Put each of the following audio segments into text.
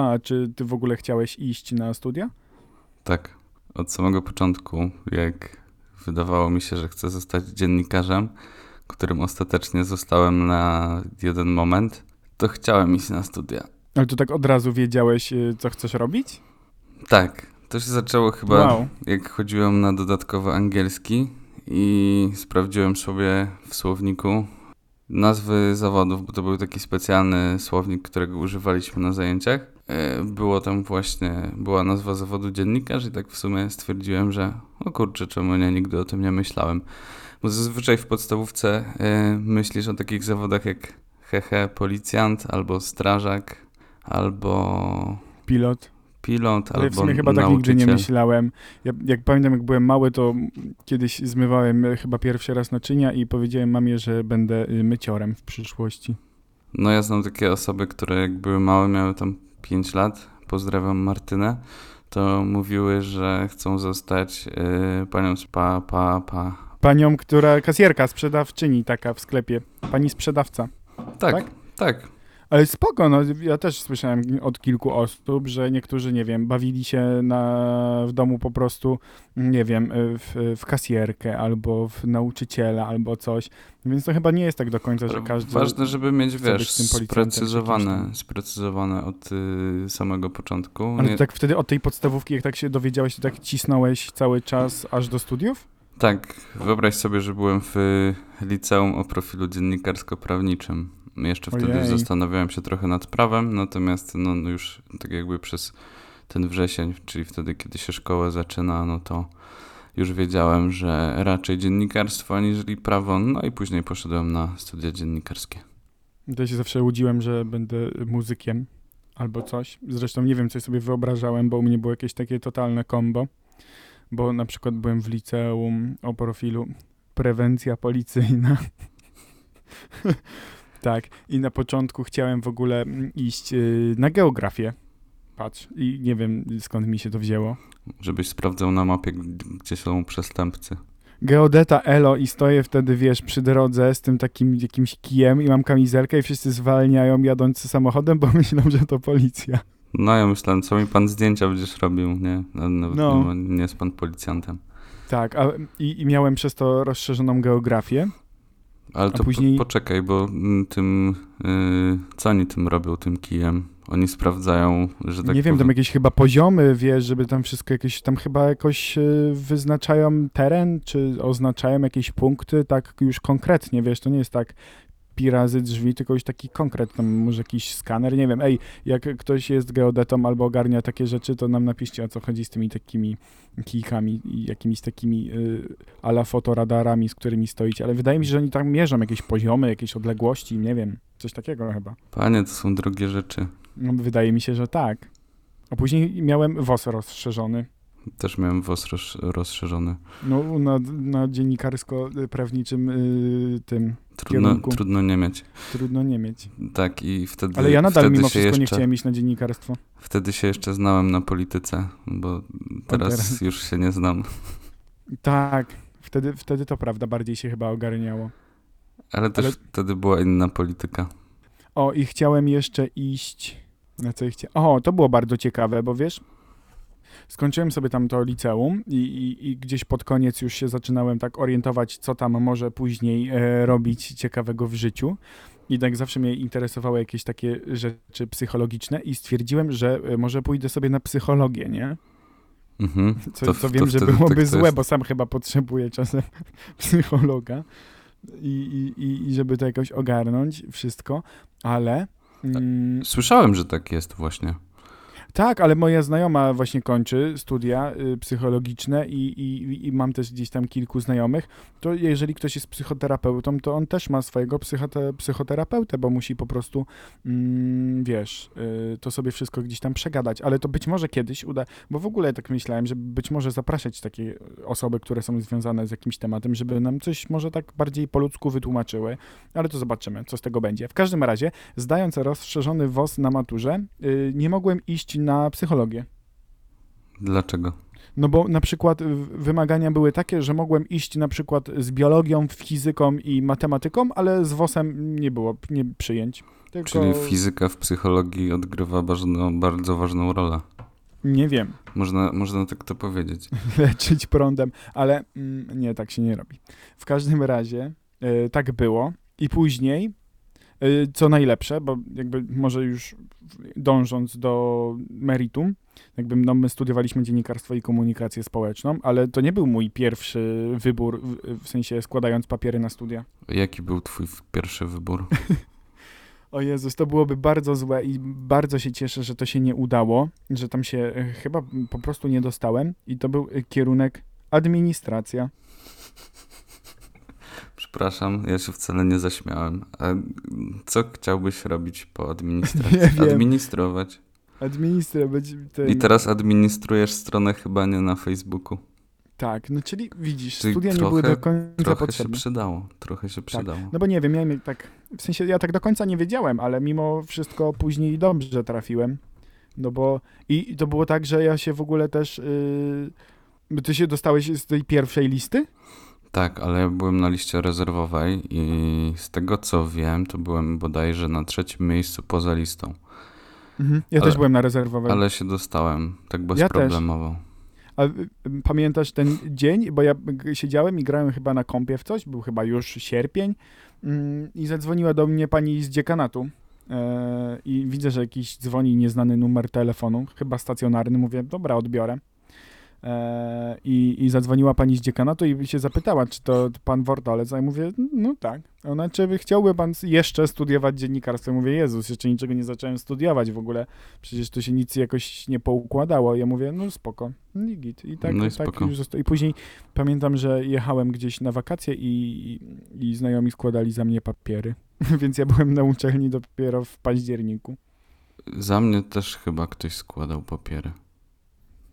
A czy ty w ogóle chciałeś iść na studia? Tak, od samego początku, jak wydawało mi się, że chcę zostać dziennikarzem, którym ostatecznie zostałem na jeden moment, to chciałem iść na studia. Ale to tak od razu wiedziałeś, y, co chcesz robić? Tak, to się zaczęło chyba Wow. jak chodziłem na dodatkowy angielski i sprawdziłem sobie w słowniku nazwy zawodów, bo to był taki specjalny słownik, którego używaliśmy na zajęciach. E, Było tam właśnie, była nazwa zawodu dziennikarz i tak w sumie stwierdziłem, że o kurczę, czemu nie, nigdy o tym nie myślałem. Bo zazwyczaj w podstawówce e, myślisz o takich zawodach jak hehe, policjant, albo strażak, albo Pilot. pilot, Ale albo w sumie chyba tak nigdy nauczyciel. nie myślałem. Ja, jak pamiętam, jak byłem mały, to kiedyś zmywałem y, chyba pierwszy raz naczynia i powiedziałem mamie, że będę y, myciorem w przyszłości. No ja znam takie osoby, które jak były małe, miały tam 5 lat, pozdrawiam Martynę, to mówiły, że chcą zostać yy, panią z pa, pa, pa. Panią, która kasjerka, sprzedawczyni taka w sklepie. Pani sprzedawca. Tak, Tak? tak. Ale spoko, no ja też słyszałem od kilku osób, że niektórzy, nie wiem, bawili się na, w domu po prostu, nie wiem, w, w kasjerkę albo w nauczyciela albo coś. Więc to chyba nie jest tak do końca, że każdy... Ważne, żeby mieć, wiesz, sprecyzowane, sprecyzowane od y, samego początku. Ale Nie- tak wtedy od tej podstawówki, jak tak się dowiedziałeś, to tak cisnąłeś cały czas aż do studiów? Tak, wyobraź sobie, że byłem w liceum o profilu dziennikarsko-prawniczym. Jeszcze wtedy Ojej. zastanawiałem się trochę nad prawem, natomiast no, no już tak jakby przez ten wrzesień, czyli wtedy, kiedy się szkoła zaczyna, no to już wiedziałem, że raczej dziennikarstwo aniżeli prawo, no i później poszedłem na studia dziennikarskie. Ja się zawsze łudziłem, że będę muzykiem albo coś. Zresztą nie wiem, co sobie wyobrażałem, bo u mnie było jakieś takie totalne kombo. Bo na przykład byłem w liceum o profilu prewencja policyjna. tak. I na początku chciałem w ogóle mm, iść y, na geografię. Patrz. I nie wiem, skąd mi się to wzięło. Żebyś sprawdzał na mapie, gdzie są przestępcy. Geodeta Elo i stoję wtedy, wiesz, przy drodze z tym takim jakimś kijem i mam kamizelkę i wszyscy zwalniają jadący samochodem, bo myślą, że to policja. No ja myślałem, co mi pan zdjęcia będziesz robił, nie? A Nawet No. nie, nie jest pan policjantem. Tak, a, i, i miałem przez to rozszerzoną geografię. Ale A to później- po, poczekaj, bo mm, tym, y, co oni tym robią, tym kijem? Oni sprawdzają, że tak nie wiem, tam powiem, jakieś chyba poziomy, wiesz, żeby tam wszystko jakieś, tam chyba jakoś y, wyznaczają teren, czy oznaczają jakieś punkty, tak już konkretnie, wiesz, to nie jest tak pi razy drzwi, tylko już taki konkret, tam może jakiś skaner, nie wiem, ej, jak ktoś jest geodetą albo ogarnia takie rzeczy, to nam napiszcie, o co chodzi z tymi takimi kijkami i jakimiś takimi y, ala fotoradarami, z którymi stoicie, ale wydaje mi się, że oni tam mierzą jakieś poziomy, jakieś odległości, nie wiem, coś takiego chyba. Panie, to są drogie rzeczy. No, wydaje mi się, że tak. A później miałem WOS rozszerzony. Też miałem WOS roz, rozszerzony. No, na, na dziennikarsko-prawniczym y, tym Trudno, Kierunku. trudno nie mieć. trudno nie mieć. Tak i wtedy, Ale ja nadal mimo wszystko jeszcze, nie chciałem iść na dziennikarstwo. Wtedy się jeszcze znałem na polityce, bo teraz, teraz. już się nie znam. Tak, wtedy, wtedy to prawda, bardziej się chyba ogarniało. Ale też Ale- wtedy była inna polityka. O, i chciałem jeszcze iść. Na co chcia... O, to było bardzo ciekawe, bo wiesz, skończyłem sobie tam to liceum i, i, i gdzieś pod koniec już się zaczynałem tak orientować, co tam może później e, robić ciekawego w życiu. I tak zawsze mnie interesowały jakieś takie rzeczy psychologiczne i stwierdziłem, że e, może pójdę sobie na psychologię, nie? Mhm. Co, To- co to wiem, że byłoby tak to złe, bo sam chyba potrzebuję czasem psychologa i, i, i, i żeby to jakoś ogarnąć wszystko, ale... Mm, Słyszałem, że tak jest właśnie. Tak, ale moja znajoma właśnie kończy studia y, psychologiczne i, i, i mam też gdzieś tam kilku znajomych, to jeżeli ktoś jest psychoterapeutą, to on też ma swojego psychote, psychoterapeutę, bo musi po prostu, mm, wiesz, y, to sobie wszystko gdzieś tam przegadać, ale to być może kiedyś uda, bo w ogóle tak myślałem, żeby być może zapraszać takie osoby, które są związane z jakimś tematem, żeby nam coś może tak bardziej po ludzku wytłumaczyły, ale to zobaczymy, co z tego będzie. W każdym razie, zdając rozszerzony WOS na maturze, y, nie mogłem iść na psychologię. Dlaczego? No bo na przykład wymagania były takie, że mogłem iść na przykład z biologią, fizyką i matematyką, ale z WOS-em nie było nie przyjęć. Tylko Czyli fizyka w psychologii odgrywa bardzo, bardzo ważną rolę. nie wiem, Można, można tak to powiedzieć. leczyć prądem, ale mm, nie, tak się nie robi. W każdym razie y, tak było i później, co najlepsze, bo jakby może już dążąc do meritum, jakby no, my studiowaliśmy dziennikarstwo i komunikację społeczną, ale to nie był mój pierwszy wybór, w, w sensie składając papiery na studia. Jaki był twój pierwszy wybór? O Jezus, to byłoby bardzo złe i bardzo się cieszę, że to się nie udało, że tam się e, chyba po prostu nie dostałem i to był e, kierunek administracja. Przepraszam, ja się wcale nie zaśmiałem. A co chciałbyś robić po administracji? Nie wiem. Administrować. Administrować. I teraz administrujesz stronę chyba nie na Facebooku. Tak, no czyli widzisz, Czyli studia nie trochę- były do końca Trochę się potrzebne. przydało. Trochę się przydało. No bo nie wiem, ja tak, w sensie ja tak do końca nie wiedziałem, ale mimo wszystko później dobrze trafiłem. No bo i, i to było tak, że ja się w ogóle też, yy, ty się dostałeś z tej pierwszej listy? Tak, ale ja byłem na liście rezerwowej i z tego co wiem, to byłem bodajże na trzecim miejscu poza listą. Mhm. Ja Ale- też byłem na rezerwowej. Ale się dostałem, tak Ja bezproblemowo. A y, pamiętasz ten dzień? Bo ja siedziałem i grałem chyba na kompie w coś, był chyba już sierpień mm, i zadzwoniła do mnie pani z dziekanatu e, i widzę, że jakiś dzwoni nieznany numer telefonu, chyba stacjonarny, mówię, dobra, odbiorę. E, i, I zadzwoniła pani z dziekanatu i się zapytała, czy to pan Wordalec, a ja mówię, no tak. Ona, czy by chciałby pan jeszcze studiować dziennikarstwo? Ja mówię, Jezus, jeszcze niczego nie zacząłem studiować w ogóle, przecież tu się nic jakoś nie poukładało. Ja mówię, no spoko, i git. I tak, No i tak już zosta- I później pamiętam, że jechałem gdzieś na wakacje i, i, i znajomi składali za mnie papiery, więc ja byłem na uczelni dopiero w październiku. Za mnie też chyba ktoś składał papiery.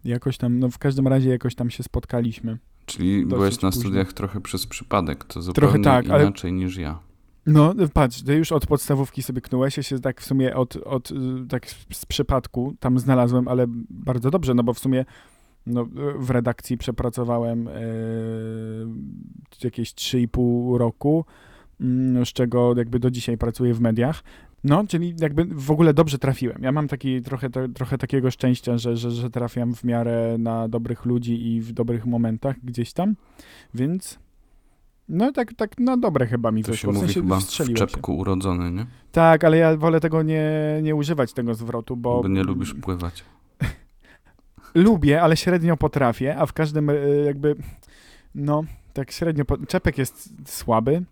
Jakoś tam, no w każdym razie jakoś tam się spotkaliśmy. Czyli byłeś na późno. studiach trochę przez przypadek, to zupełnie tak, ale- inaczej niż ja. No, patrz, ty już od podstawówki sobie knułeś, ja się tak w sumie od, od y, tak z przypadku tam znalazłem, ale bardzo dobrze, no bo w sumie no, w redakcji przepracowałem e, jakieś 3,5 roku, mm, z czego jakby do dzisiaj pracuję w mediach. No, czyli jakby w ogóle dobrze trafiłem. Ja mam taki trochę, trochę takiego szczęścia, że, że, że trafiam w miarę na dobrych ludzi i w dobrych momentach gdzieś tam, więc no tak, tak na dobre chyba mi To się wyszło. W mówi sensie chyba w wstrzeliłem się. czepku urodzony, nie? Tak, ale ja wolę tego nie, nie używać, tego zwrotu, bo... Bo nie lubisz pływać. Lubię, ale średnio potrafię, a w każdym e, jakby, no, tak średnio, po... czepek jest słaby,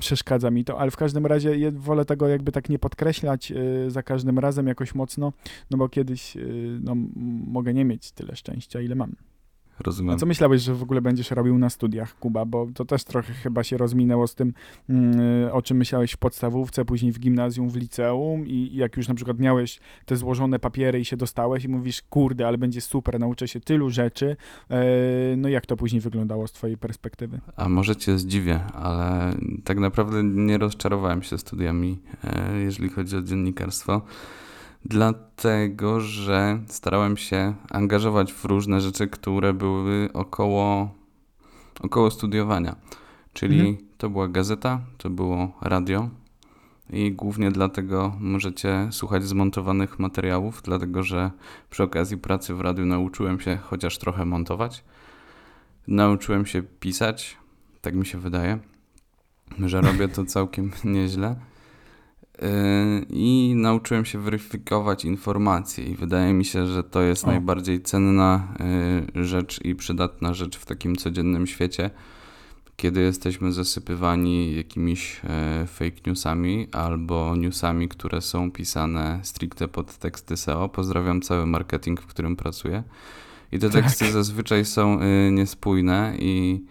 przeszkadza mi to, ale w każdym razie wolę tego jakby tak nie podkreślać y, za każdym razem jakoś mocno, no bo kiedyś, y, no, mogę nie mieć tyle szczęścia, ile mam. A Rozumiem. co myślałeś, że w ogóle będziesz robił na studiach, Kuba? Bo to też trochę chyba się rozminęło z tym, mm, o czym myślałeś w podstawówce, później w gimnazjum, w liceum i i jak już na przykład miałeś te złożone papiery i się dostałeś i mówisz, kurde, ale będzie super, nauczę się tylu rzeczy. E, no jak to później wyglądało z twojej perspektywy? A może cię zdziwię, ale tak naprawdę nie rozczarowałem się studiami, e, jeżeli chodzi o dziennikarstwo. Dlatego, że starałem się angażować w różne rzeczy, które były około, około studiowania. Czyli Mhm. to była gazeta, to było radio i głównie dlatego możecie słuchać zmontowanych materiałów, dlatego że przy okazji pracy w radiu nauczyłem się chociaż trochę montować. Nauczyłem się pisać, tak mi się wydaje, że robię to całkiem nieźle. Yy, I nauczyłem się weryfikować informacje, i wydaje mi się, że to jest O. najbardziej cenna yy, rzecz i przydatna rzecz w takim codziennym świecie, kiedy jesteśmy zasypywani jakimiś e, fake newsami albo newsami, które są pisane stricte pod teksty SEO. Pozdrawiam cały marketing, w którym pracuję. I te Tak. teksty zazwyczaj są y, niespójne i,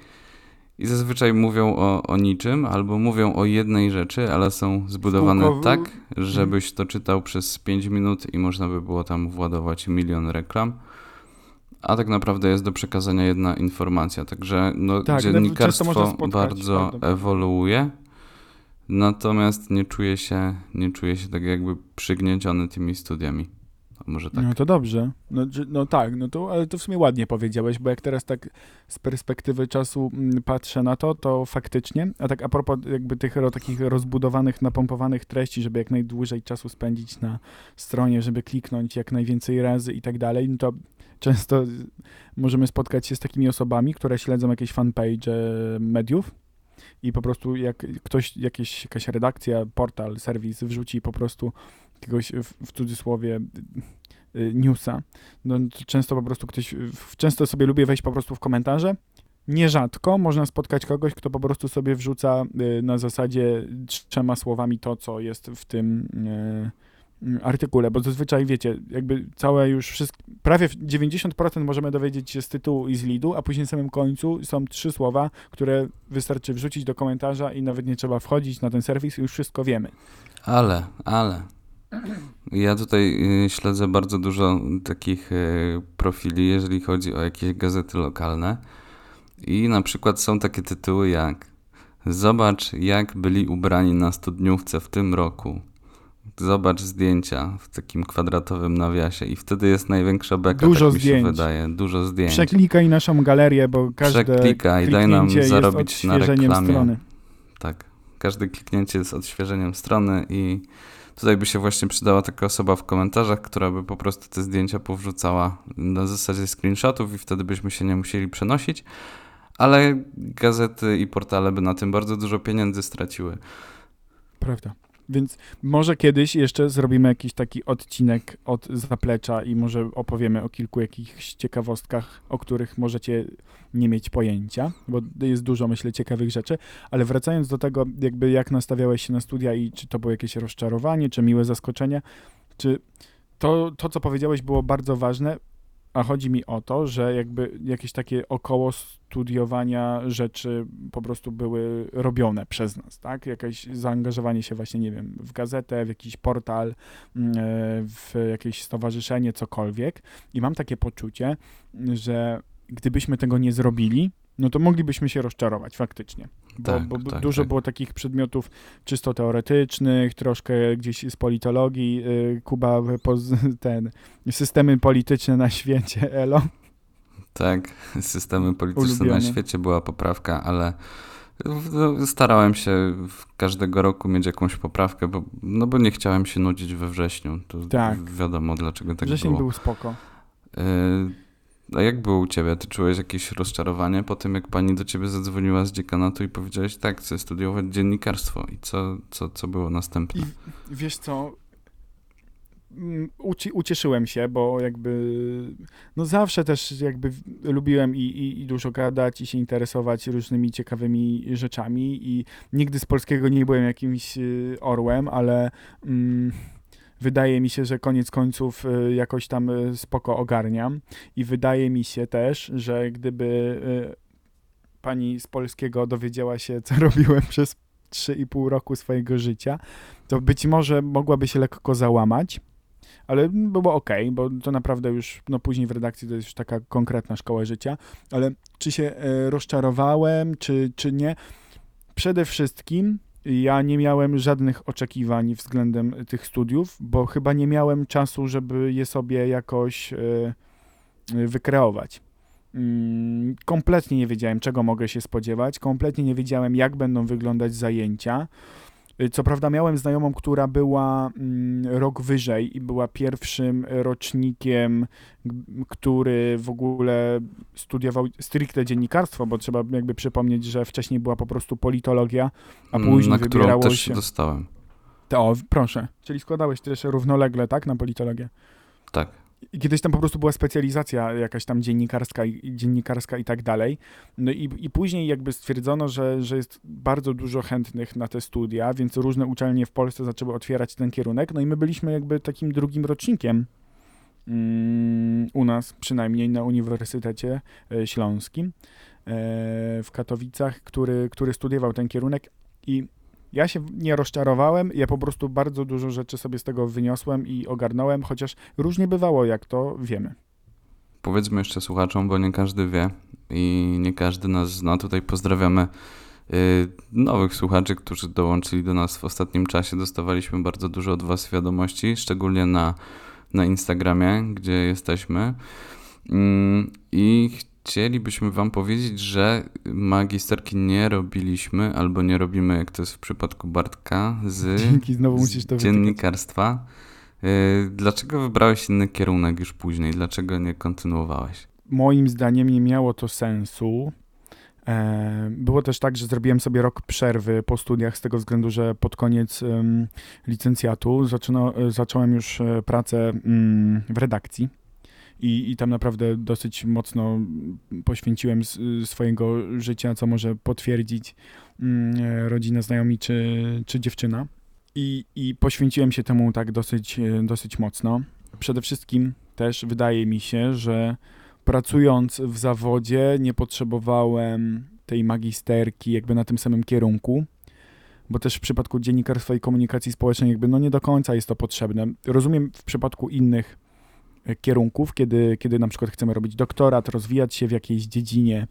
i zazwyczaj mówią o, o niczym albo mówią o jednej rzeczy, ale są zbudowane tak, żebyś to czytał przez 5 minut i można by było tam władować milion reklam. A tak naprawdę jest do przekazania jedna informacja. Także no, Tak, no, dziennikarstwo spotkać, bardzo prawda. ewoluuje. Natomiast nie czuję się, nie czuję się tak jakby przygnieciony tymi studiami. Może tak. No to dobrze. No, no tak, no to, ale to w sumie ładnie powiedziałeś, bo jak teraz tak z perspektywy czasu mm, patrzę na to, to faktycznie, a tak a propos jakby tych ro, takich rozbudowanych, napompowanych treści, żeby jak najdłużej czasu spędzić na stronie, żeby kliknąć jak najwięcej razy i tak dalej, no to często możemy spotkać się z takimi osobami, które śledzą jakieś fanpage e, mediów i po prostu jak ktoś, jakieś, jakaś redakcja, portal, serwis wrzuci po prostu jakiegoś w, w cudzysłowie y, newsa, no to często po prostu ktoś, często sobie lubię wejść po prostu w komentarze. Nierzadko można spotkać kogoś, kto po prostu sobie wrzuca na zasadzie trzema słowami to, co jest w tym artykule, bo zazwyczaj wiecie, jakby całe już wszystko, prawie 90% możemy dowiedzieć się z tytułu i z lidu, a później na samym końcu są trzy słowa, które wystarczy wrzucić do komentarza i nawet nie trzeba wchodzić na ten serwis i już wszystko wiemy. Ale, ale. Ja tutaj y, śledzę bardzo dużo takich y, profili, jeżeli chodzi o jakieś gazety lokalne. I na przykład są takie tytuły jak Zobacz, jak byli ubrani na studniówce w tym roku. Zobacz zdjęcia w takim kwadratowym nawiasie. I wtedy jest największa beka, Dużo tak mi zdjęć. się wydaje. Dużo zdjęć. Przeklikaj naszą galerię, bo każde Przeklikaj, daj nam zarobić na reklamie. strony. Tak. Każde kliknięcie jest odświeżeniem strony i tutaj by się właśnie przydała taka osoba w komentarzach, która by po prostu te zdjęcia powrzucała na zasadzie screenshotów i wtedy byśmy się nie musieli przenosić. Ale gazety i portale by na tym bardzo dużo pieniędzy straciły. Prawda. Więc może kiedyś jeszcze zrobimy jakiś taki odcinek od zaplecza i może opowiemy o kilku jakichś ciekawostkach, o których możecie nie mieć pojęcia, bo jest dużo, myślę, ciekawych rzeczy. Ale wracając do tego, jakby jak nastawiałeś się na studia i czy to było jakieś rozczarowanie, czy miłe zaskoczenie, czy to, to co powiedziałeś, było bardzo ważne, a chodzi mi o to, że jakby jakieś takie około studiowania rzeczy po prostu były robione przez nas, tak? Jakieś zaangażowanie się właśnie, nie wiem, w gazetę, w jakiś portal, mm, e, w jakieś stowarzyszenie, cokolwiek. I mam takie poczucie, że gdybyśmy tego nie zrobili, no to moglibyśmy się rozczarować faktycznie. Bo, Tak, bo tak, dużo tak. było takich przedmiotów czysto teoretycznych, troszkę gdzieś z politologii. y, Kuba, ten, systemy polityczne na świecie, elo. Tak, systemy polityczne na Ulubione. świecie była poprawka, ale no, starałem się każdego roku mieć jakąś poprawkę, bo, no bo nie chciałem się nudzić we wrześniu. To Tak. wiadomo dlaczego tak Wrzesień było. był spoko. Yy, A jak było u ciebie? Ty czułeś jakieś rozczarowanie po tym, jak pani do ciebie zadzwoniła z dziekanatu i powiedziałeś, tak, chcę studiować dziennikarstwo. I co, co, co było następne? I wiesz co, mm, uci- ucieszyłem się, bo jakby, no zawsze też jakby lubiłem i, i, i dużo gadać i się interesować różnymi ciekawymi rzeczami i nigdy z polskiego nie byłem jakimś y, orłem, ale mm, wydaje mi się, że koniec końców y, jakoś tam y, spoko ogarniam. I wydaje mi się też, że gdyby y, pani z polskiego dowiedziała się, co robiłem przez 3,5 roku swojego życia, to być może mogłaby się lekko załamać, ale było ok, bo to naprawdę już, no później w redakcji to jest już taka konkretna szkoła życia, ale czy się rozczarowałem, czy, czy nie? Przede wszystkim ja nie miałem żadnych oczekiwań względem tych studiów, bo chyba nie miałem czasu, żeby je sobie jakoś e, e, wykreować. Mm, Kompletnie nie wiedziałem, czego mogę się spodziewać, kompletnie nie wiedziałem, jak będą wyglądać zajęcia. Y, Co prawda miałem znajomą, która była mm, rok wyżej i była pierwszym rocznikiem, który w ogóle studiował stricte dziennikarstwo, bo trzeba jakby przypomnieć, że wcześniej była po prostu politologia, a później Mm, Na którą wybierało też się... dostałem. O, proszę. Czyli składałeś też równolegle, tak, na politologię? Tak. Kiedyś tam po prostu była specjalizacja jakaś tam dziennikarska dziennikarska i tak dalej. No i, i później jakby stwierdzono, że, że jest bardzo dużo chętnych na te studia, więc różne uczelnie w Polsce zaczęły otwierać ten kierunek. No i my byliśmy jakby takim drugim rocznikiem mm, u nas, przynajmniej na Uniwersytecie e, Śląskim e, w Katowicach, który, który studiował ten kierunek i ja się nie rozczarowałem, ja po prostu bardzo dużo rzeczy sobie z tego wyniosłem i ogarnąłem, chociaż różnie bywało, jak to wiemy. Powiedzmy jeszcze słuchaczom, bo nie każdy wie i nie każdy nas zna. Tutaj pozdrawiamy y, nowych słuchaczy, którzy dołączyli do nas w ostatnim czasie. Dostawaliśmy bardzo dużo od Was wiadomości, szczególnie na, na Instagramie, gdzie jesteśmy. Mm, I chcielibyśmy Wam powiedzieć, że magisterki nie robiliśmy albo nie robimy, jak to jest w przypadku Bartka, z, Dzięki, znowu musisz to z dziennikarstwa. Y, Dlaczego wybrałeś inny kierunek już później? Dlaczego nie kontynuowałeś? Moim zdaniem nie miało to sensu. E, Było też tak, że zrobiłem sobie rok przerwy po studiach z tego względu, że pod koniec licencjatu zaczyna, zacząłem już e, pracę mm, w redakcji i, i tam naprawdę dosyć mocno poświęciłem swojego życia, co może potwierdzić mm, e, rodzina, znajomi czy, czy dziewczyna. I, I poświęciłem się temu tak dosyć, e, dosyć mocno. Przede wszystkim też wydaje mi się, że pracując w zawodzie nie potrzebowałem tej magisterki jakby na tym samym kierunku, bo też w przypadku dziennikarstwa i komunikacji społecznej jakby no nie do końca jest to potrzebne. Rozumiem w przypadku innych kierunków, kiedy, kiedy na przykład chcemy robić doktorat, rozwijać się w jakiejś dziedzinie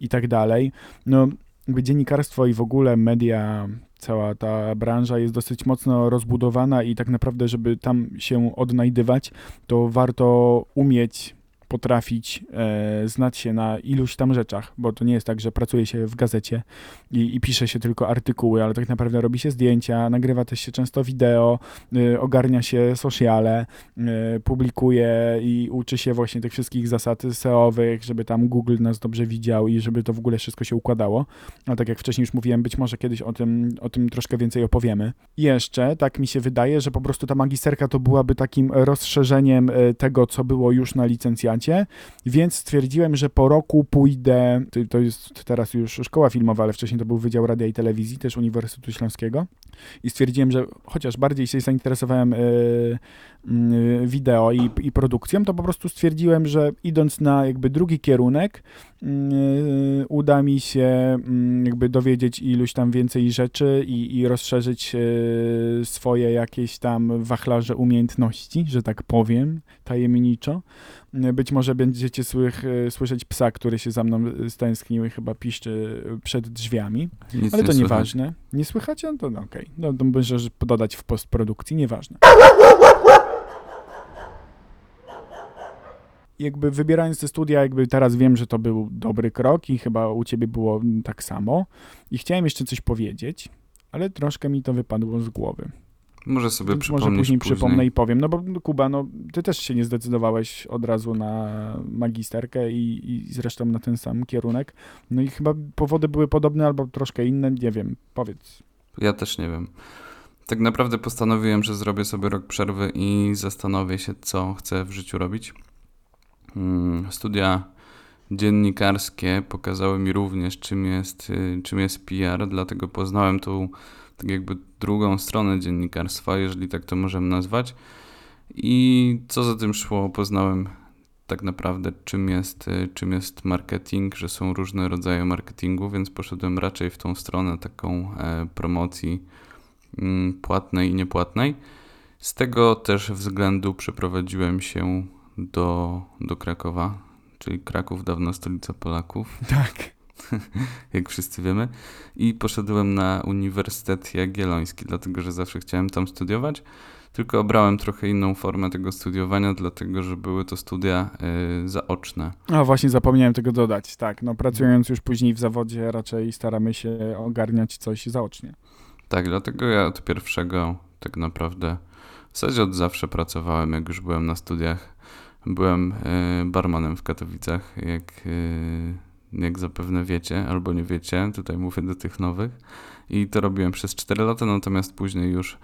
i tak dalej. No jakby dziennikarstwo i w ogóle media, cała ta branża jest dosyć mocno rozbudowana i tak naprawdę, żeby tam się odnajdywać, to warto umieć potrafić e, znać się na iluś tam rzeczach, bo to nie jest tak, że pracuje się w gazecie i, i pisze się tylko artykuły, ale tak naprawdę robi się zdjęcia, nagrywa też się często wideo, y, ogarnia się sociale, y, publikuje i uczy się właśnie tych wszystkich zasad SEO-owych, żeby tam Google nas dobrze widział i żeby to w ogóle wszystko się układało. A tak jak wcześniej już mówiłem, być może kiedyś o tym, o tym troszkę więcej opowiemy. I jeszcze, tak mi się wydaje, że po prostu ta magisterka to byłaby takim rozszerzeniem y, tego, co było już na licencjacie, więc stwierdziłem, że po roku pójdę, to- jest teraz już szkoła filmowa, ale wcześniej to był Wydział Radia i Telewizji, też Uniwersytetu Śląskiego. I stwierdziłem, że chociaż bardziej się zainteresowałem y, y, wideo i, i produkcją, to po prostu stwierdziłem, że idąc na jakby drugi kierunek, uda mi się y, jakby dowiedzieć iluś tam więcej rzeczy i, i rozszerzyć y, swoje jakieś tam wachlarze umiejętności, że tak powiem, tajemniczo. Y, Być może będziecie słych, y, słyszeć psa, który się za mną y, stęsknił i chyba piszczy przed drzwiami. Nic Ale nie to słychać. nieważne. Nie słychacie? No to no, okej. No to możesz dodać w postprodukcji, nieważne. Jakby wybierając te studia, jakby teraz wiem, że to był dobry krok i chyba u ciebie było tak samo. I chciałem jeszcze coś powiedzieć, ale troszkę mi to wypadło z głowy. Może sobie Więc może później, później. przypomnę i powiem. No bo no, Kuba, no ty też się nie zdecydowałeś od razu na magisterkę i, i zresztą na ten sam kierunek. No i chyba powody były podobne albo troszkę inne, nie wiem. Powiedz. Ja też nie wiem. Tak naprawdę postanowiłem, że zrobię sobie rok przerwy i zastanowię się, co chcę w życiu robić. Mm, Studia dziennikarskie pokazały mi również, czym jest, y, czym jest PR, dlatego poznałem tą tak jakby drugą stronę dziennikarstwa, jeżeli tak to możemy nazwać. I co za tym szło, poznałem tak naprawdę, czym jest, y, czym jest marketing, że są różne rodzaje marketingu, więc poszedłem raczej w tą stronę taką e, promocji mm, płatnej i niepłatnej. Z tego też względu przeprowadziłem się do, do Krakowa, czyli Kraków, dawna stolica Polaków, Tak. jak wszyscy wiemy, i poszedłem na Uniwersytet Jagielloński, dlatego że zawsze chciałem tam studiować. Tylko obrałem trochę inną formę tego studiowania, dlatego że były to studia y, zaoczne. A właśnie zapomniałem tego dodać. Tak, no pracując już później w zawodzie raczej staramy się ogarniać coś zaocznie. Tak, dlatego ja od pierwszego tak naprawdę, w zasadzie od zawsze pracowałem, jak już byłem na studiach. Byłem y, barmanem w Katowicach, jak, y, jak zapewne wiecie, albo nie wiecie, tutaj mówię do tych nowych. I to robiłem przez 4 lata, natomiast później już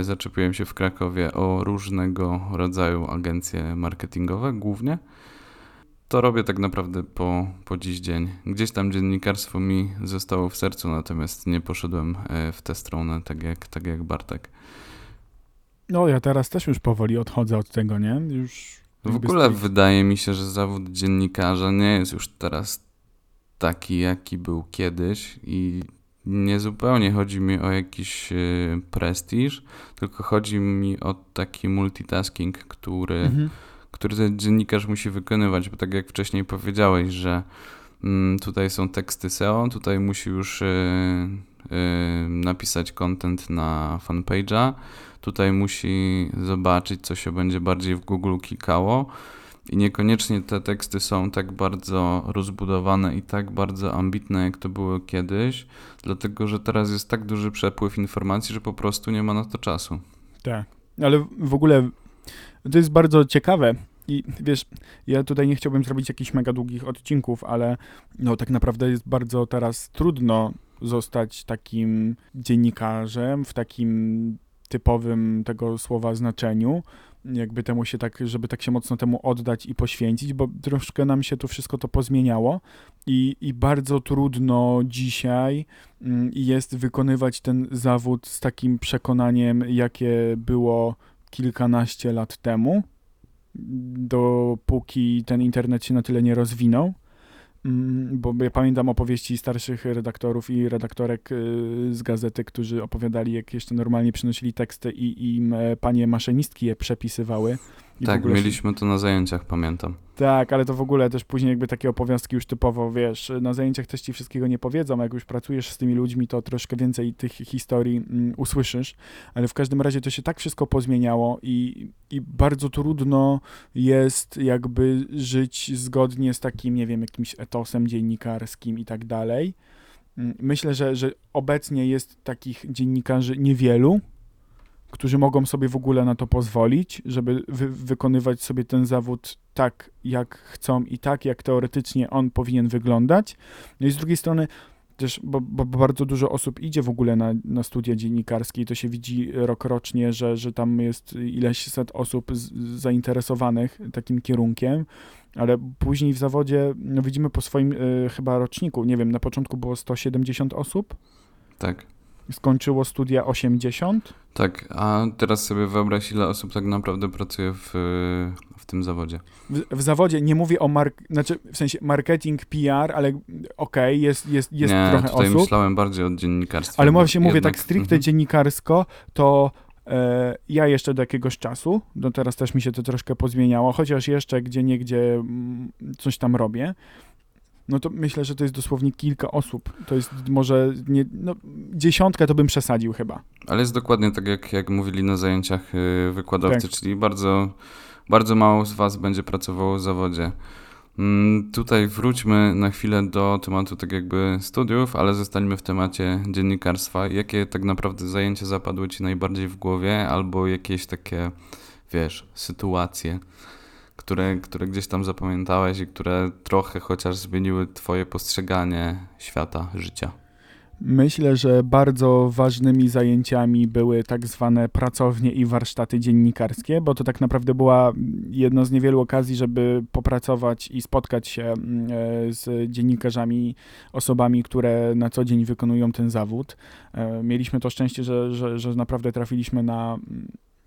y, zaczepiłem się w Krakowie o różnego rodzaju agencje marketingowe głównie. To robię tak naprawdę po, po dziś dzień. Gdzieś tam dziennikarstwo mi zostało w sercu, natomiast nie poszedłem e, w tę stronę, tak jak, tak jak Bartek. No ja teraz też już powoli odchodzę od tego, nie? Już W ogóle wydaje mi się, że zawód dziennikarza nie jest już teraz taki, jaki był kiedyś i nie zupełnie chodzi mi o jakiś e, prestiż, tylko chodzi mi o taki multitasking, który Mhm. który ten dziennikarz musi wykonywać, bo tak jak wcześniej powiedziałeś, że mm, tutaj są teksty SEO, tutaj musi już y, napisać content na fanpage'a. Tutaj musi zobaczyć, co się będzie bardziej w Google klikało. I niekoniecznie te teksty są tak bardzo rozbudowane i tak bardzo ambitne, jak to było kiedyś, dlatego że teraz jest tak duży przepływ informacji, że po prostu nie ma na to czasu. Tak. Ale w ogóle to jest bardzo ciekawe. I wiesz, ja tutaj nie chciałbym zrobić jakichś mega długich odcinków, ale no tak naprawdę jest bardzo teraz trudno zostać takim dziennikarzem w takim typowym tego słowa znaczeniu, jakby temu się tak, żeby tak się mocno temu oddać i poświęcić, bo troszkę nam się tu wszystko to pozmieniało i, i bardzo trudno dzisiaj mm, jest wykonywać ten zawód z takim przekonaniem, jakie było kilkanaście lat temu, dopóki ten internet się na tyle nie rozwinął. Mm, Bo ja pamiętam opowieści starszych redaktorów i redaktorek y, z gazety, którzy opowiadali, jak jeszcze normalnie przynosili teksty i im e, panie maszynistki je przepisywały. I tak, ogóle mieliśmy to na zajęciach, pamiętam. tak, ale to w ogóle też później jakby takie opowiastki już typowo, wiesz, na zajęciach też ci wszystkiego nie powiedzą, a jak już pracujesz z tymi ludźmi, to troszkę więcej tych historii mm, usłyszysz, ale w każdym razie to się tak wszystko pozmieniało i, i bardzo trudno jest jakby żyć zgodnie z takim, nie wiem, jakimś etosem dziennikarskim i tak dalej. Mm, Myślę, że, że obecnie jest takich dziennikarzy niewielu, którzy mogą sobie w ogóle na to pozwolić, żeby wy wykonywać sobie ten zawód tak, jak chcą i tak, jak teoretycznie on powinien wyglądać. No i z drugiej strony też, bo, bo bardzo dużo osób idzie w ogóle na, na studia dziennikarskie i to się widzi rokrocznie, że, że tam jest ileś set osób z, zainteresowanych takim kierunkiem, ale później w zawodzie no widzimy po swoim y, chyba roczniku, nie wiem, na początku było 170 osób, Tak. Skończyło studia 80, Tak, a teraz sobie wyobraź, ile osób tak naprawdę pracuje w, w tym zawodzie. w, w zawodzie nie mówię o mark, znaczy w sensie marketing, PR, ale okej, jest, jest, jest nie, trochę tutaj osób, myślałem bardziej o dziennikarstwie. ale właśnie mówię tak stricte mhm. dziennikarsko, to e, ja jeszcze do jakiegoś czasu, no teraz też mi się to troszkę pozmieniało, chociaż jeszcze gdzie niegdzie mm, coś tam robię, no to myślę, że to jest dosłownie kilka osób. To jest może nie, no, dziesiątkę to bym przesadził chyba. Ale jest dokładnie tak, jak, jak mówili na zajęciach y, wykładowcy, Tak. czyli bardzo, bardzo mało z Was będzie pracowało w zawodzie. Mm, Tutaj wróćmy na chwilę do tematu tak jakby studiów, ale zostańmy w temacie dziennikarstwa. Jakie tak naprawdę zajęcia zapadły Ci najbardziej w głowie, albo jakieś takie, wiesz, sytuacje, które, które gdzieś tam zapamiętałeś i które trochę chociaż zmieniły Twoje postrzeganie świata, życia? Myślę, że bardzo ważnymi zajęciami były tak zwane pracownie i warsztaty dziennikarskie, bo to tak naprawdę była jedna z niewielu okazji, żeby popracować i spotkać się mm, e, z dziennikarzami, osobami, które na co dzień wykonują ten zawód. E, Mieliśmy to szczęście, że, że, że naprawdę trafiliśmy na.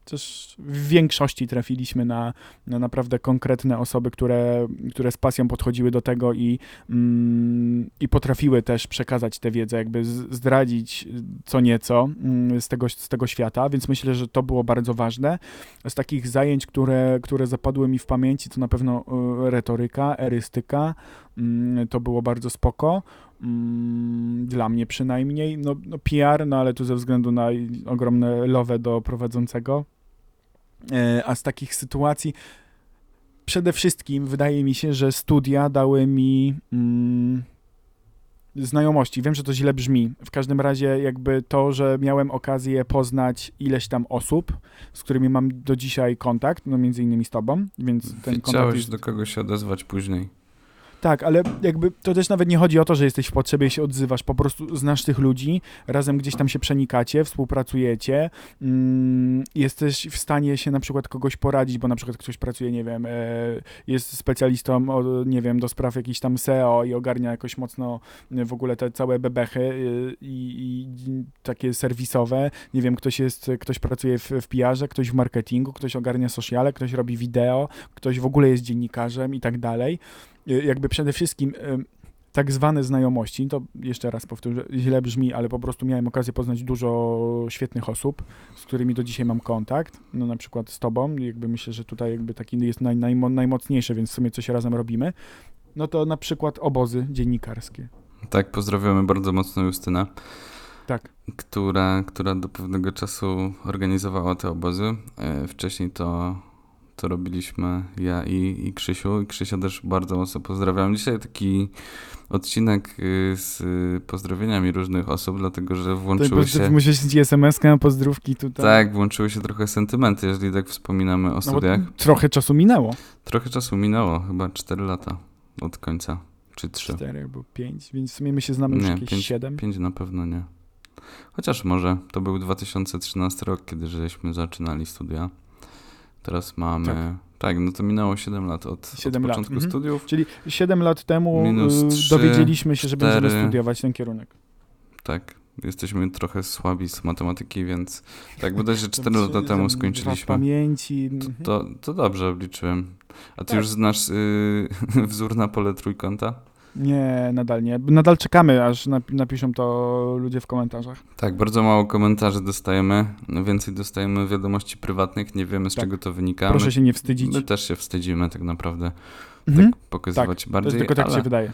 Też w większości trafiliśmy na, na naprawdę konkretne osoby, które, które z pasją podchodziły do tego i, mm, i potrafiły też przekazać tę wiedzę, jakby zdradzić co nieco mm, z tego, z tego świata, więc myślę, że to było bardzo ważne. Z takich zajęć, które, które zapadły mi w pamięci, to na pewno y, retoryka, erystyka, mm, to było bardzo spoko. Mm, Dla mnie przynajmniej. No, no PR, no ale tu ze względu na ogromne lowę do prowadzącego. E, A z takich sytuacji przede wszystkim wydaje mi się, że studia dały mi mm, znajomości. Wiem, że to źle brzmi. W każdym razie jakby to, że miałem okazję poznać ileś tam osób, z którymi mam do dzisiaj kontakt, no między innymi z tobą, więc ten kontakt Chciałeś jest... do kogoś się odezwać później. Tak, ale jakby to też nawet nie chodzi o to, że jesteś w potrzebie i się odzywasz, po prostu znasz tych ludzi, razem gdzieś tam się przenikacie, współpracujecie, mm, jesteś w stanie się na przykład kogoś poradzić, bo na przykład ktoś pracuje, nie wiem, e, jest specjalistą, nie wiem, do spraw jakichś tam SEO i ogarnia jakoś mocno e, w ogóle te całe bebechy e, i, i takie serwisowe, nie wiem, ktoś jest, ktoś pracuje w, w PR-ze, ktoś w marketingu, ktoś ogarnia sociale, ktoś robi wideo, ktoś w ogóle jest dziennikarzem i tak dalej jakby przede wszystkim y, tak zwane znajomości, to jeszcze raz powtórzę, źle brzmi, ale po prostu miałem okazję poznać dużo świetnych osób, z którymi do dzisiaj mam kontakt, no na przykład z tobą, jakby myślę, że tutaj jakby taki jest naj, najmo, najmocniejszy, więc w sumie coś razem robimy, no to na przykład obozy dziennikarskie. Tak, pozdrawiamy bardzo mocno Justynę. Tak. która, która do pewnego czasu organizowała te obozy. E, Wcześniej to, to robiliśmy ja i, i Krzysiu. I Krzysia też bardzo mocno pozdrawiam. Dzisiaj taki odcinek y, z y, pozdrowieniami różnych osób, dlatego że włączyły się... Musisz ci SMS-kę, pozdrówki tutaj. Tak, włączyły się trochę sentymenty, jeżeli tak wspominamy o No studiach. trochę czasu minęło. Trochę czasu minęło, chyba 4 lata od końca, czy 3. Cztery albo pięć, więc w sumie my się znamy już Nie, jakieś pięć, siedem. pięć na pewno nie. Chociaż może, to był 2013 rok, kiedy żeśmy zaczynali studia. Teraz mamy... Tak. Tak, no to minęło 7 lat od, od Siedem lat, początku mhm. studiów. Czyli siedem lat temu Minus y, trzy, dowiedzieliśmy się, że będziemy cztery. studiować ten kierunek. Tak, jesteśmy trochę słabi z matematyki, więc tak bodajże 4 To lata temu skończyliśmy. pamięci. mhm. To, to dobrze obliczyłem. A ty Tak. już znasz y, wzór na pole trójkąta? Nie, nadal nie. Nadal czekamy, aż nap- napiszą to ludzie w komentarzach. Tak, bardzo mało komentarzy dostajemy. Więcej dostajemy wiadomości prywatnych, nie wiemy z Tak. czego to wynika. Proszę się nie wstydzić. my też się wstydzimy tak naprawdę Mhm. tak pokazywać To bardziej, jest tylko tak ale, się wydaje.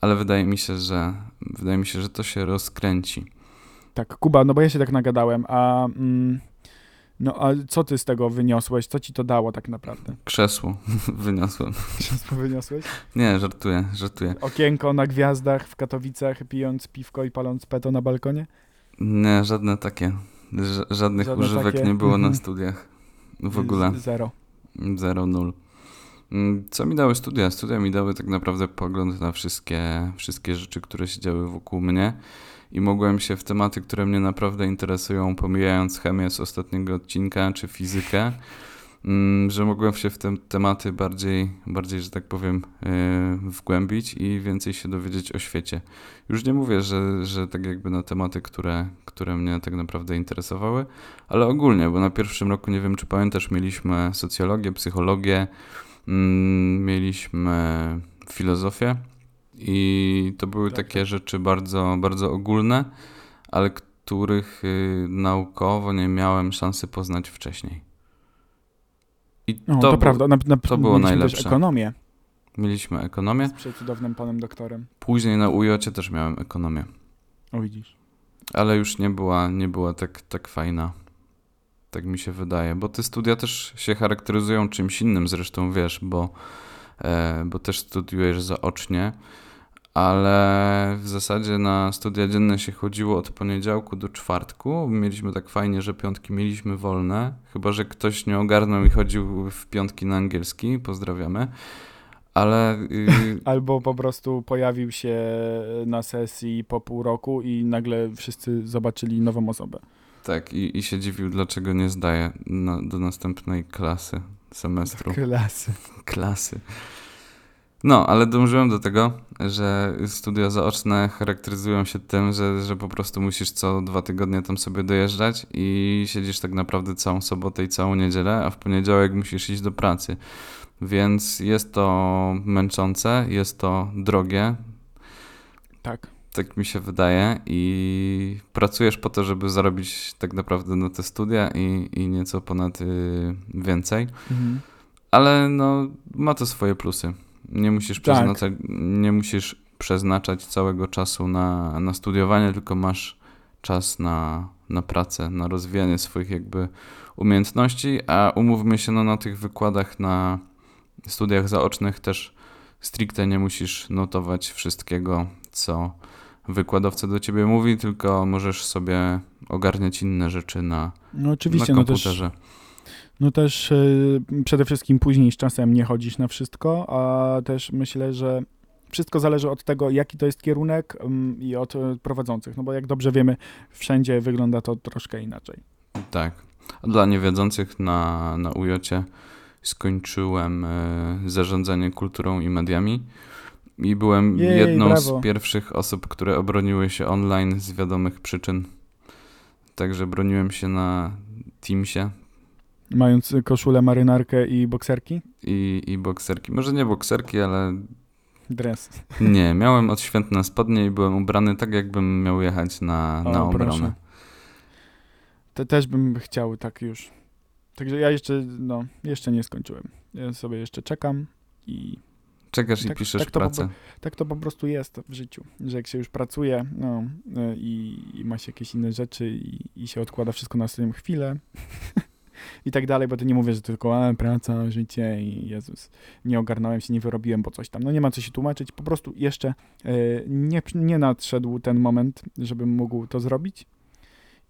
ale wydaje mi się, że wydaje mi się, że to się rozkręci. Tak, Kuba, no bo ja się tak nagadałem, a mm, no a co ty z tego wyniosłeś? Co ci to dało tak naprawdę? Krzesło wyniosłem. Co wyniosłeś? Nie, żartuję, żartuję. Okienko na gwiazdach w Katowicach, pijąc piwko i paląc peto na balkonie? Nie, żadne takie. Ż- żadnych Żadne używek takie, nie było na mhm. studiach. W ogóle. Zero. Zero, nul. Mm, Co mi dały studia? Studia mi dały tak naprawdę pogląd na wszystkie, wszystkie rzeczy, które się działy wokół mnie i mogłem się w tematy, które mnie naprawdę interesują, pomijając chemię z ostatniego odcinka czy fizykę, mm, że mogłem się w te tematy bardziej, bardziej że tak powiem, yy, wgłębić i więcej się dowiedzieć o świecie. Już nie mówię, że, że tak jakby na tematy, które, które mnie tak naprawdę interesowały, ale ogólnie, bo na pierwszym roku, nie wiem czy pamiętasz, mieliśmy socjologię, psychologię, mm, mieliśmy filozofię i to były Tak, takie rzeczy bardzo, bardzo ogólne, ale których y, naukowo nie miałem szansy poznać wcześniej. I No, to, to, bu- prawda. Na, na, to było mieliśmy też najlepsze. ekonomię Mieliśmy ekonomię, z przecudownym panem doktorem. później na UJ też miałem ekonomię, O widzisz. ale już nie była, nie była tak, tak fajna. Tak mi się wydaje, bo te studia też się charakteryzują czymś innym, zresztą wiesz, bo, e, bo też studiujesz zaocznie, ale w zasadzie na studia dzienne się chodziło od poniedziałku do czwartku. Mieliśmy tak fajnie, że piątki mieliśmy wolne, chyba że ktoś nie ogarnął i chodził w piątki na angielski, pozdrawiamy. Ale y, Albo po prostu pojawił się na sesji po pół roku i nagle wszyscy zobaczyli nową osobę. tak, i, i się dziwił, dlaczego nie zdaje na, do następnej klasy semestru. Klasy. klasy. No, ale dążyłem do tego, że studia zaoczne charakteryzują się tym, że, że po prostu musisz co dwa tygodnie tam sobie dojeżdżać i siedzisz tak naprawdę całą sobotę i całą niedzielę, a w poniedziałek musisz iść do pracy. Więc jest to męczące, jest to drogie, Tak. tak mi się wydaje, i pracujesz po to, żeby zarobić tak naprawdę na te studia i, i nieco ponad y, więcej. Mhm. Ale no, ma to swoje plusy. Nie musisz, Tak. przeznaczać, nie musisz przeznaczać całego czasu na, na studiowanie, tylko masz czas na, na pracę, na rozwijanie swoich jakby umiejętności, a umówmy się, no na tych wykładach na studiach zaocznych też stricte nie musisz notować wszystkiego, co wykładowca do ciebie mówi, tylko możesz sobie ogarniać inne rzeczy na, No na oczywiście, no też, komputerze. No też y, przede wszystkim później z czasem nie chodzisz na wszystko, a też myślę, że wszystko zależy od tego, jaki to jest kierunek ym, i od y, prowadzących, no bo jak dobrze wiemy, wszędzie wygląda to troszkę inaczej. Tak. Dla niewiedzących na, na UJ skończyłem e, zarządzanie kulturą i mediami i byłem Jej, jedną brawo. z pierwszych osób, które obroniły się online z wiadomych przyczyn. Także broniłem się na Teamsie Mając koszulę, marynarkę i bokserki? i, i bokserki. Może nie bokserki, ale Dres. nie. Miałem odświętne spodnie i byłem ubrany tak, jakbym miał jechać na, O, na obronę. proszę. Te też bym chciał tak już. Także ja jeszcze, no, jeszcze nie skończyłem. Ja sobie jeszcze czekam i Czekasz i Tak- piszesz tak to po pracę. Tak to po prostu jest w życiu, że jak się już pracuje no, y, i, i ma się jakieś inne rzeczy i, i się odkłada wszystko na ostatnią chwilę i tak dalej, bo to nie mówię, że tylko a, praca, życie i Jezus, nie ogarnąłem się, nie wyrobiłem, bo coś tam. No nie ma co się tłumaczyć, po prostu jeszcze y, nie, nie nadszedł ten moment, żebym mógł to zrobić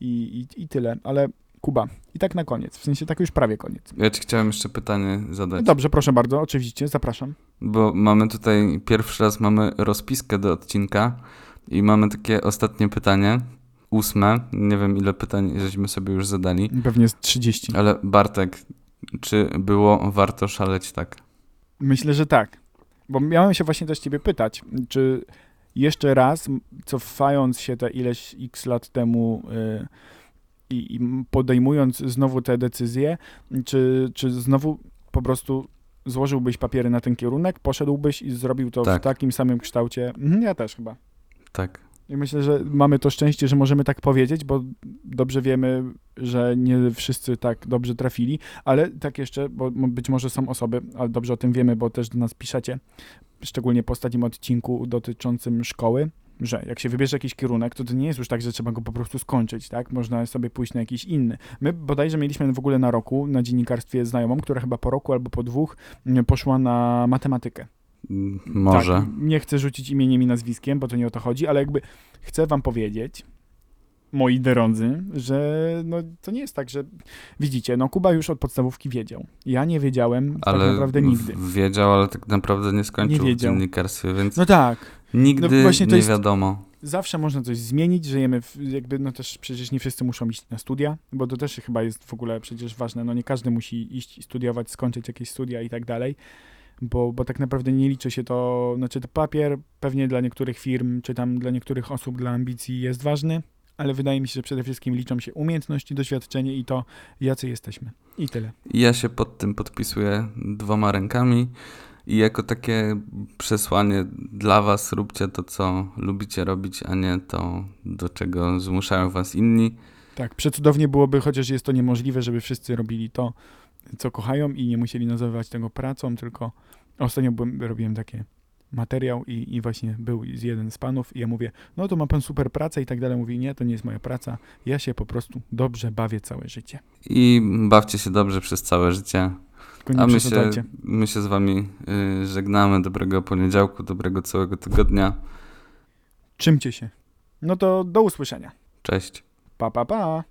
i, i, i tyle, ale Kuba, i tak na koniec, w sensie tak już prawie koniec. Ja ci chciałem jeszcze pytanie zadać. Dobrze, proszę bardzo, oczywiście, zapraszam. Bo mamy tutaj, pierwszy raz mamy rozpiskę do odcinka i mamy takie ostatnie pytanie, ósme. Nie wiem ile pytań żeśmy sobie już zadali, Pewnie jest 30. ale Bartek, czy było warto szaleć tak? Myślę, że tak. Bo miałem się właśnie też ciebie pytać, czy jeszcze raz, cofając się te ileś x lat temu y, i, podejmując znowu te decyzje, czy, czy znowu po prostu złożyłbyś papiery na ten kierunek, poszedłbyś i zrobił to w Tak. takim samym kształcie? Mhm, Ja też chyba. Tak. I myślę, że mamy to szczęście, że możemy tak powiedzieć, bo dobrze wiemy, że nie wszyscy tak dobrze trafili, ale tak jeszcze, bo być może są osoby, ale dobrze o tym wiemy, bo też do nas piszecie, szczególnie po ostatnim odcinku dotyczącym szkoły, że jak się wybierze jakiś kierunek, to to nie jest już tak, że trzeba go po prostu skończyć, tak? Można sobie pójść na jakiś inny. My bodajże mieliśmy w ogóle na roku na dziennikarstwie znajomą, która chyba po roku albo po dwóch mm, poszła na matematykę. Mm, Może. Tak, nie chcę rzucić imieniem i nazwiskiem, bo to nie o to chodzi, ale jakby chcę wam powiedzieć, moi drodzy, że no, to nie jest tak, że widzicie, no Kuba już od podstawówki wiedział. Ja nie wiedziałem ale tak naprawdę nigdy. w- wiedział, ale tak naprawdę nie skończył Nie w wiedział. dziennikarstwie, więc No tak, nigdy no nie jest- wiadomo. zawsze można coś zmienić, żyjemy w, jakby, no też przecież nie wszyscy muszą iść na studia, bo to też chyba jest w ogóle przecież ważne, no nie każdy musi iść i studiować, skończyć jakieś studia i tak dalej, bo, bo tak naprawdę nie liczy się to, znaczy to papier pewnie dla niektórych firm, czy tam dla niektórych osób, dla ambicji jest ważny, ale wydaje mi się, że przede wszystkim liczą się umiejętności, doświadczenie i to, jacy jesteśmy. I tyle. Ja się pod tym podpisuję dwoma rękami i jako takie przesłanie dla was róbcie to, co lubicie robić, a nie to, do czego zmuszają was inni. Tak, przecudownie byłoby, chociaż jest to niemożliwe, żeby wszyscy robili to, co kochają i nie musieli nazywać tego pracą, tylko ostatnio byłem, robiłem taki materiał i, i właśnie był z jeden z panów i ja mówię, no to ma pan super pracę i tak dalej. Mówi, nie, to nie jest moja praca, ja się po prostu dobrze bawię całe życie. I bawcie się dobrze przez całe życie. A my się, my się z wami y, żegnamy. Dobrego poniedziałku, dobrego całego tygodnia. Czymcie się. No to do usłyszenia. Cześć. Pa, pa, pa.